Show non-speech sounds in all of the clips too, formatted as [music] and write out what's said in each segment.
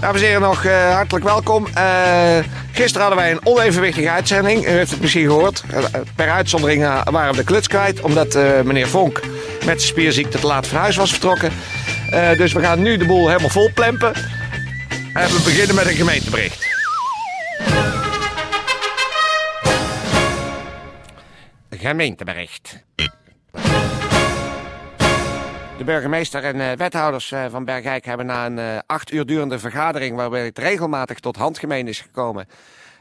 Dames en heren, nog eh, hartelijk welkom. Eh, gisteren hadden wij een onevenwichtige uitzending. U heeft het misschien gehoord. Eh, per uitzondering waren we de kluts kwijt. Omdat meneer Vonk met de spierziekte te laat van huis was vertrokken. Dus we gaan nu de boel helemaal vol plempen. En we beginnen met een gemeentebericht. Gemeentebericht. De burgemeester en eh, wethouders eh, van Bergijk hebben na een eh, acht uur durende vergadering, waarbij het regelmatig tot handgemeen is gekomen,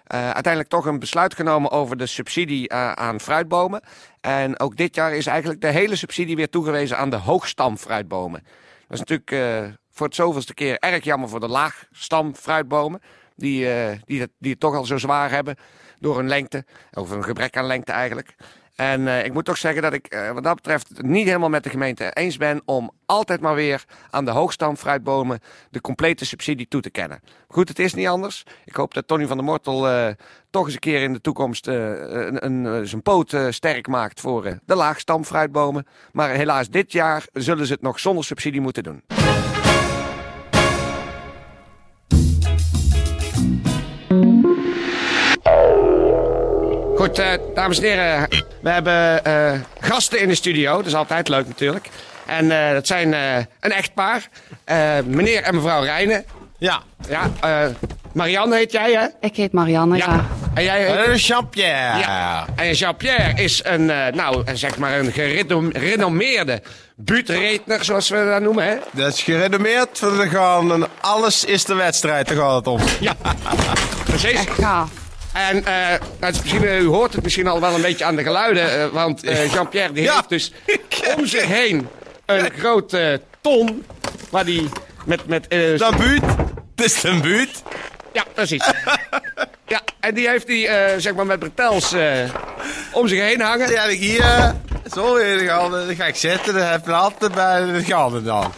uiteindelijk toch een besluit genomen over de subsidie aan fruitbomen. En ook dit jaar is eigenlijk de hele subsidie weer toegewezen aan de hoogstamfruitbomen. Dat is natuurlijk voor het zoveelste keer erg jammer voor de laagstamfruitbomen. Die, die, die het toch al zo zwaar hebben door hun lengte, of een gebrek aan lengte eigenlijk. En eh, ik moet toch zeggen dat ik eh, wat dat betreft het niet helemaal met de gemeente eens ben om altijd maar weer aan de hoogstamfruitbomen de complete subsidie toe te kennen. Goed, het is niet anders. Ik hoop dat Tony van der Mortel eh, toch eens een keer in de toekomst een, een, zijn poot sterk maakt voor de laagstamfruitbomen. Maar helaas, dit jaar zullen ze het nog zonder subsidie moeten doen. Goed, eh, dames en heren, we hebben eh, gasten in de studio. Dat is altijd leuk natuurlijk. En eh, dat zijn eh, een echtpaar. Eh, meneer en mevrouw Rijnen. Ja. Ja, eh, Marianne heet jij, hè? Ik heet Marianne, ja. En jij heet... Uh, Jean-Pierre. Ja. En Jean-Pierre is een, eh, nou, zeg maar een gerenom- gerenommeerde buurtredner, zoals we dat noemen, hè? Dat is gerenommeerd. We gaan, en alles is de wedstrijd, daar gaat het om. Ja, [laughs] precies. Echt gaaf. En eh, misschien, eh, u hoort het misschien al wel een beetje aan de geluiden, eh, want Jean-Pierre die Ja. heeft dus [laughs] om zich heen een grote ton, waar die met... met Dat buurt. Het is een buurt. ja, precies. [laughs] ja, en die heeft hij, eh, zeg maar, met bretels om zich heen hangen. Ja, ik hier. Zo, dan ga, dan ga ik zitten. Dan heb je altijd bij de gaten dan.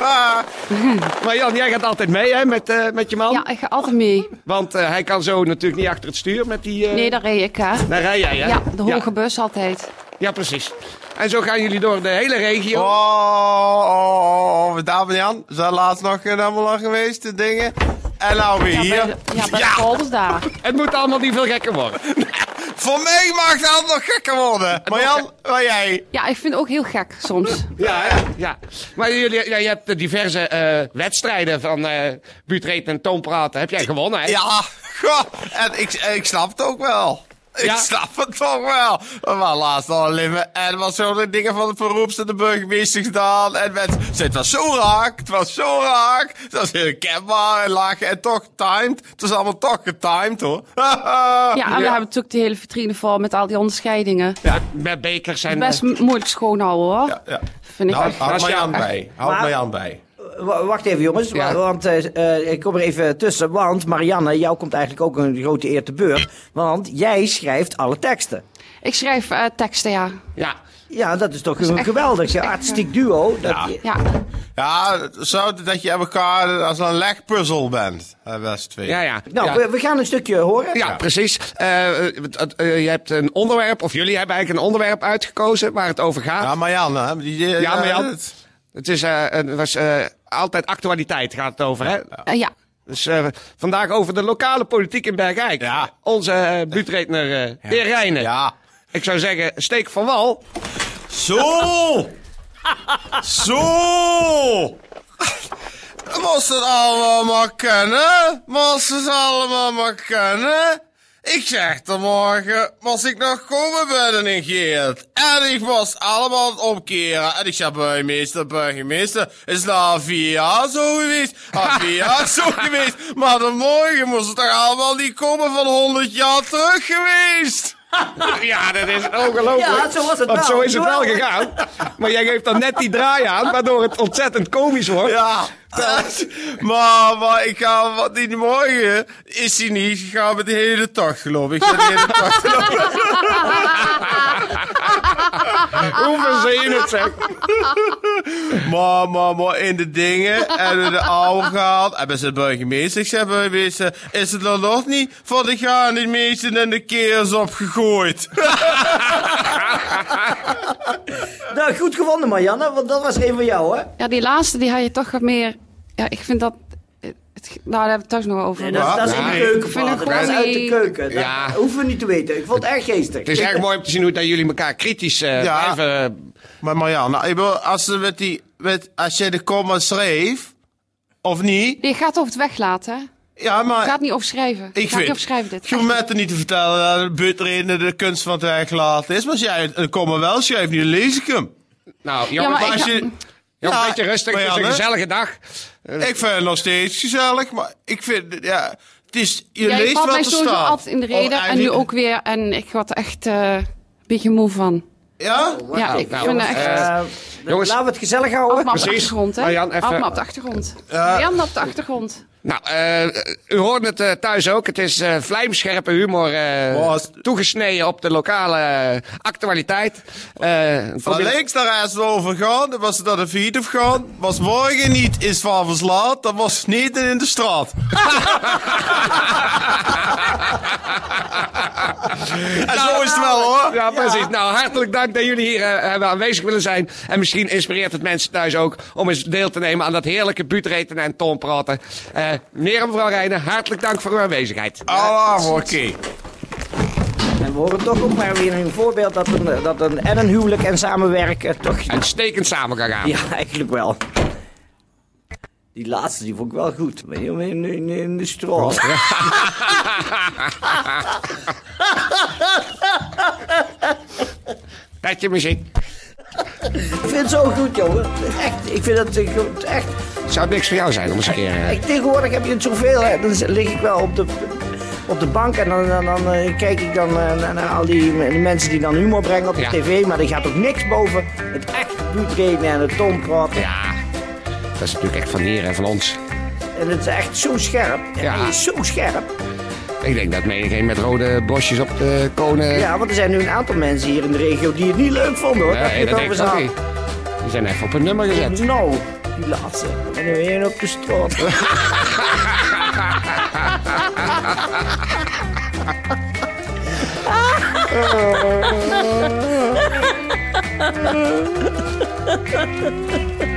Ja. [laughs] Maar Jan, jij gaat altijd mee, hè, met, eh, met je man? Ja, ik ga altijd mee. Want eh, hij kan zo natuurlijk niet achter het stuur met die... eh, Nee, daar reed ik, hè. Daar rij jij, hè? Ja, de hoge Ja, bus altijd. ja, precies. En zo gaan jullie door de hele regio. Oh, oh, oh, oh. Dames en Jan, we zijn laatst nog in Ammeland geweest, de dingen. En nou weer Ja, hier. bij de, ja, bij de polders daar. Het moet allemaal niet veel gekker worden. [laughs] Voor mij mag het altijd nog gekker worden. Maar Jan, waar jij? Ja, ik vind het ook heel gek soms. Ja, hè? ja. Maar jullie, ja, je hebt de diverse eh, wedstrijden van eh buurtreden en toonpraten. Heb jij gewonnen, hè? Ja, goh, en ik, ik snap het ook wel. Ik Ja. snap het toch wel. We waren laatst al Limmen en er was zo de dingen van de verroepste de burgemeester gedaan. En mensen, het was zo raak, het was zo raak. Het was heel kenbaar en lachen en toch timed. Het was allemaal toch getimed hoor. [laughs] Ja, en we hebben natuurlijk de hele vitrine vol met al die onderscheidingen. Ja, met bekers en... Best m- moeilijk schoonhouden, hoor. Ja, ja. Vind ik Nou, echt. houd Als mij aan bij. Houd Maar- mij aan bij. Wacht even jongens, Ja. wa- want eh, eh, ik kom er even tussen. Want Marianne, jou komt eigenlijk ook een grote eer te beurt. Want jij schrijft alle teksten. Ik schrijf eh, teksten, ja. Ja. Ja, dat is toch is echt- geweldig. Je [laughs] artistiek duo. Dat Ja. je- Ja, Ja, zo dat je elkaar als een legpuzzel bent. best twee. Ja, ja. Nou, ja. We, we gaan een stukje horen. Ja, precies. Je hebt een onderwerp, of jullie hebben eigenlijk een onderwerp uitgekozen waar het over gaat. Ja, Marjan, Ja, maar Jan, het- is eh, het was, eh, altijd actualiteit gaat het over, hè? Ja. Dus eh, vandaag over de lokale politiek in Bergijk. Ja. Onze uh, buurtredner eh heer Rijnen. Ja. Ik zou zeggen, steek van wal. Zo! Zo! Moest het allemaal maar kunnen? Moest het allemaal maar kunnen? Ik zeg er morgen, moest ik nog komen binnen in Geert. En ik moest allemaal het omkeren. En ik zei, burgemeester, burgemeester, is dat vier jaar zo geweest? Al vier jaar zo [laughs] geweest. Maar de morgen moest het toch allemaal niet komen van 100 jaar terug geweest? [laughs] Ja, dat is ongelooflijk. Ja, zo was het Want wel. zo is het wel gegaan. Maar jij geeft dan net die draai aan, waardoor het ontzettend komisch wordt. Ja, maar, maar ik ga, wat die morgen is hij niet. Ik ga met de hele tocht geloof ik. Ik ga de hele tocht [laughs] Hoe verzin het, zeg? Maar, maar, maar in de dingen en de oude gehaald. En bij zijn burgemeester, ik zeg burgemeester, is het dan nog niet voor de gaan die meesten en de keers opgegooid? [laughs] Nou, goed gevonden Marianne, want dat was een van jou, hè? Ja, die laatste die had je toch wat meer... Ja, ik vind dat... Het, nou, daar hebben we het thuis nog over. Nee, dat, is- dat is in de keuken, Ik vind het praten. Dat is gewoon uit de niet- keuken. Dat Ja. hoeven we niet te weten. Ik vond het erg geestig. Het is erg mooi om te zien hoe dat jullie elkaar kritisch eh, Ja. blijven... Maar Marianne, ik bedoel, als, ze met die, met, als jij de komma schreef, of niet? Je gaat over het weglaten? Ja, maar... Het gaat niet over schrijven. Het Ik gaat vind, niet over schrijven, dit. je hoeft niet te vertellen dat Butterine de kunst van het weglaten is. Maar als jij een komma wel schrijft, nu dan lees ik hem. Nou, Ja, maar Maar ik als ga- je, jongens, Ja, een beetje rustig. Het is een gezellige dag. Ik vind het nog steeds gezellig, maar ik vind, ja, het is, je Ja, ik leest wat er staat. altijd in de reden. En nu ook weer. En ik word echt eh, een beetje moe van. Ja? Ja, ik nou, vind het echt... Eh, Jongens. laten we het gezellig houden. Op de achtergrond, hè? Marjan, even- op de achtergrond. Marjan op de achtergrond. Nou, eh, u hoort het eh, thuis ook. Het is eh vlijmscherpe humor eh, toegesneden op de lokale actualiteit. Eh, Van links naar rechts over gaan, dan was het naar de fiets of gaan. Was morgen niet is van verslaat, dan was het niet in de straat. [laughs] en zo is het wel hoor. Ja, precies. Nou, hartelijk dank dat jullie hier eh, hebben aanwezig willen zijn. En misschien inspireert het mensen thuis ook om eens deel te nemen aan dat heerlijke buurtreten en toonpraten. Eh meneer en mevrouw Rijnen, hartelijk dank voor uw aanwezigheid. Ah, oké. En we horen toch ook maar weer een voorbeeld dat een, dat een, en een huwelijk en samenwerken toch... Uitstekend samen gaan gaan. Ja, eigenlijk wel. Die laatste, die vond ik wel goed. In, in, in, in de straat. Petje muziek. Ik vind het zo goed, jongen. Echt, ik vind het goed, echt. Zou het niks voor jou zijn om eens een keer... eh, Ik, tegenwoordig heb je het zoveel, hè. Dan lig ik wel op de, op de bank en dan, dan, dan, eh, kijk ik dan eh, naar, naar al die, die mensen die dan humor brengen op de Ja. tv. Maar er gaat ook niks boven het echte bloedreden en het toonpraten. Ja, dat is natuurlijk echt van hier en van ons. En het is echt zo scherp. En Ja. hij is zo scherp. Ik denk dat menigeen met rode bosjes op de konen... Ja, want er zijn nu een aantal mensen hier in de regio die het niet leuk vonden, hoor. dat je Nee, het dat denk over ik ook zat. niet. Die zijn even op een nummer gezet. Nou, die laatste. En nu weer op de straat. [laughs] [laughs] [laughs]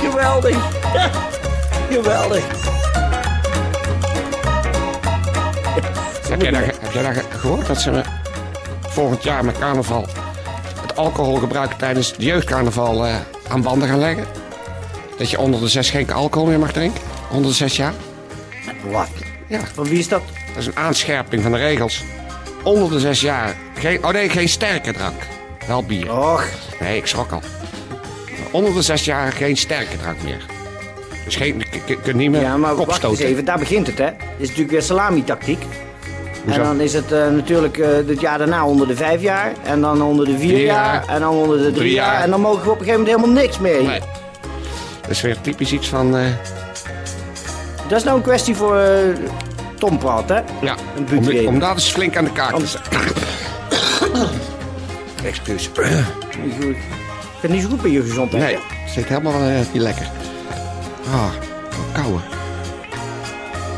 Geweldig. Geweldig. Heb jij, ge- heb jij ge- gehoord dat ze volgend jaar met carnaval het alcoholgebruik tijdens de jeugdcarnaval eh, aan banden gaan leggen? Dat je onder de zes geen alcohol meer mag drinken? Onder de zes jaar? Wat? Ja, Van wie is dat? dat is een aanscherping van de regels. Onder de zes jaar. Geen, oh nee, geen sterke drank. Wel bier. Och, Nee, ik schrok al. Onder de zes jaar geen sterke drank meer. Dus geen, je kunt niet meer ja, maar wacht eens even. Daar begint het, hè. Dit is natuurlijk weer salami-tactiek. Hoezo? En dan is het eh, natuurlijk eh het jaar daarna onder de vijf jaar. En dan onder de vier Vier jaar. jaar. En dan onder de drie, Drie jaar. jaar. En dan mogen we op een gegeven moment helemaal niks meer. Nee. Dat is weer typisch iets van... eh, Dat is nou een kwestie voor Tom Praat, hè. ja, Een om, om dat eens flink aan de kaak te zetten. [coughs] Excuus. [coughs] Niet goed. Het gaat niet zo goed bij je gezondheid. Nee, het zit helemaal niet lekker. Ah, kouwen.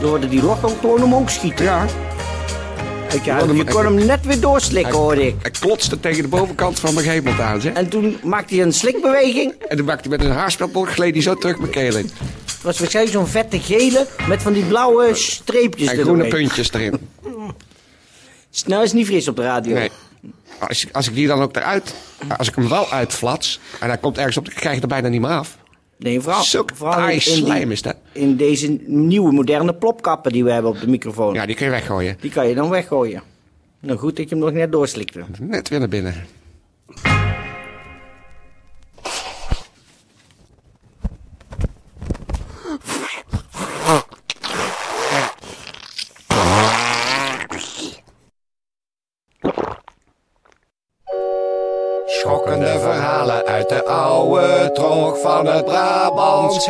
Dan hoorde die rok ook gewoon omhoog schieten. Ja, Je hem- kon hem net weer doorslikken, hoorde ik. hij klotste tegen de bovenkant van mijn hemel aan, zeg. En toen maakte hij een slikbeweging. En toen maakte hij met een haarspelbord, gleed hij zo terug mijn keel in. Het was waarschijnlijk zo'n vette gele met van die blauwe streepjes En groene puntjes erin. [laughs] Nou is niet fris op de radio. Nee. Als, ik- als ik die dan ook eruit... Als ik hem wel uitflats... En hij komt ergens op... Dan krijg je er bijna niet meer af. Nee, vooral, Zulk vooral in, slijm is dat. in deze nieuwe moderne plopkappen die we hebben op de microfoon. Ja, die kun je weggooien. Die kan je dan weggooien. Nou goed dat je hem nog net doorslikte. Net weer naar binnen. Van het Brabants.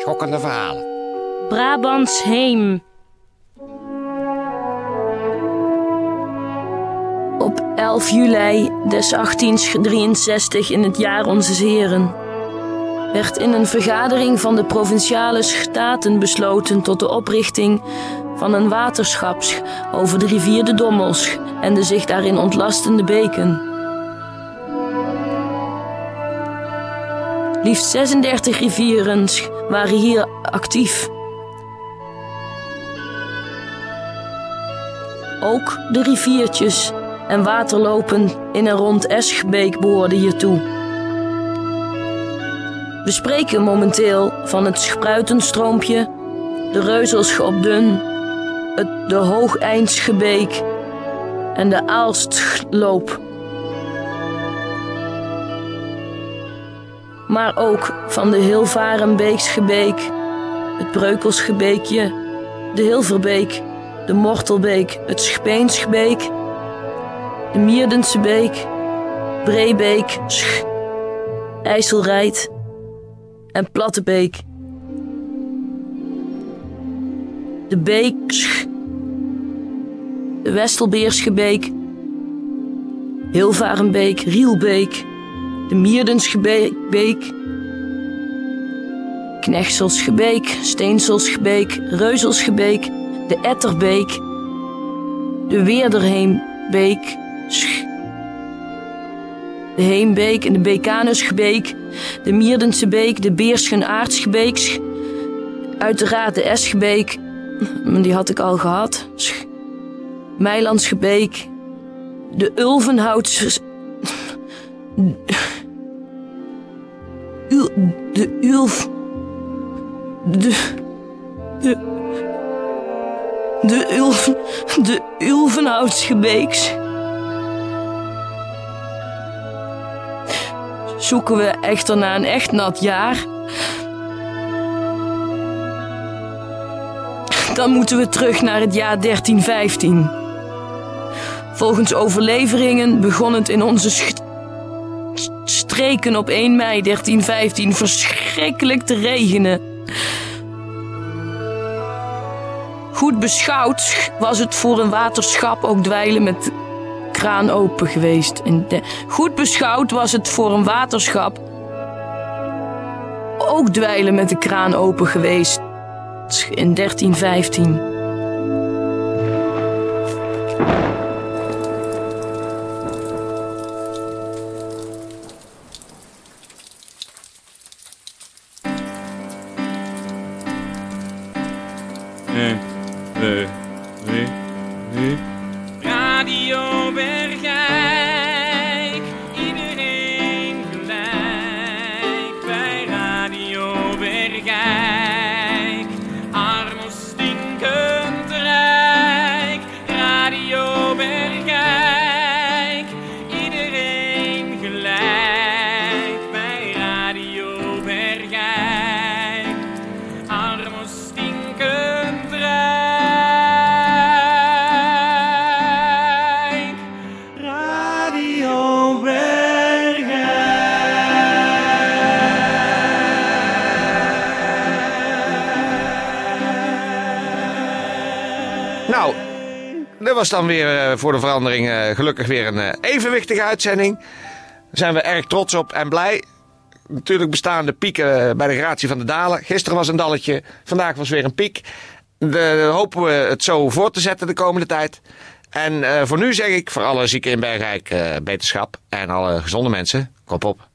Schokkende verhalen. Brabants Heem. Op 11 juli des 1863 in het jaar onze heren werd in een vergadering van de provinciale staten besloten tot de oprichting van een waterschap over de rivier de Dommels en de zich daarin ontlastende beken. Liefst 36 rivieren waren hier actief. Ook de riviertjes en waterlopen in en rond Eschbeek behoorden hiertoe. We spreken momenteel van het Spruitenstroompje, de Reuzelsche op Dun, de Hoogeindsgebeek en de Aalstloop. Maar ook van de Hilvarenbeeksgebeek, het Breukelsgebeekje, de Hilverbeek, de Mortelbeek, het Speensgebeek, de Mierdense Beek, Breebeek, Sch, IJsselrijd en Plattebeek. De Beek, Sch, de Westelbeersgebeek, Hilvarenbeek, Rielbeek, de Mierdensgebeek, Knechtselsgebeek, Steenselsgebeek, Reuzelsgebeek, de Etterbeek, de Weerderheembeek, de Heembeek en de Bekanusgebeek, de Mierdense Beek, de Beerschenaartsgebeek, Sch, uiteraard de Esgebeek, [laughs] die had ik al gehad, Sch, Meilandsgebeek, de Ulvenhoutse... Ul, de Ulf... De... De... De Ulven... De Ulvenhoutsgebeeks. Zoeken we echter naar een echt nat jaar... Dan moeten we terug naar het jaar 1315. Volgens overleveringen begon het in onze streken op 1 mei 1315 verschrikkelijk te regenen. Goed beschouwd was het voor een waterschap ook dweilen met kraan open geweest. Goed beschouwd was het voor een waterschap ook dweilen met de kraan open geweest. In 1315. Nou, dat was dan weer eh, voor de verandering eh, gelukkig weer een eh, evenwichtige uitzending. Daar zijn we erg trots op en blij. Natuurlijk bestaan de pieken bij de gratie van de dalen. Gisteren was een dalletje, vandaag was weer een piek. De, hopen we het zo voor te zetten de komende tijd. En voor nu zeg ik voor alle zieken in Bergrijk beterschap en alle gezonde mensen, kop op.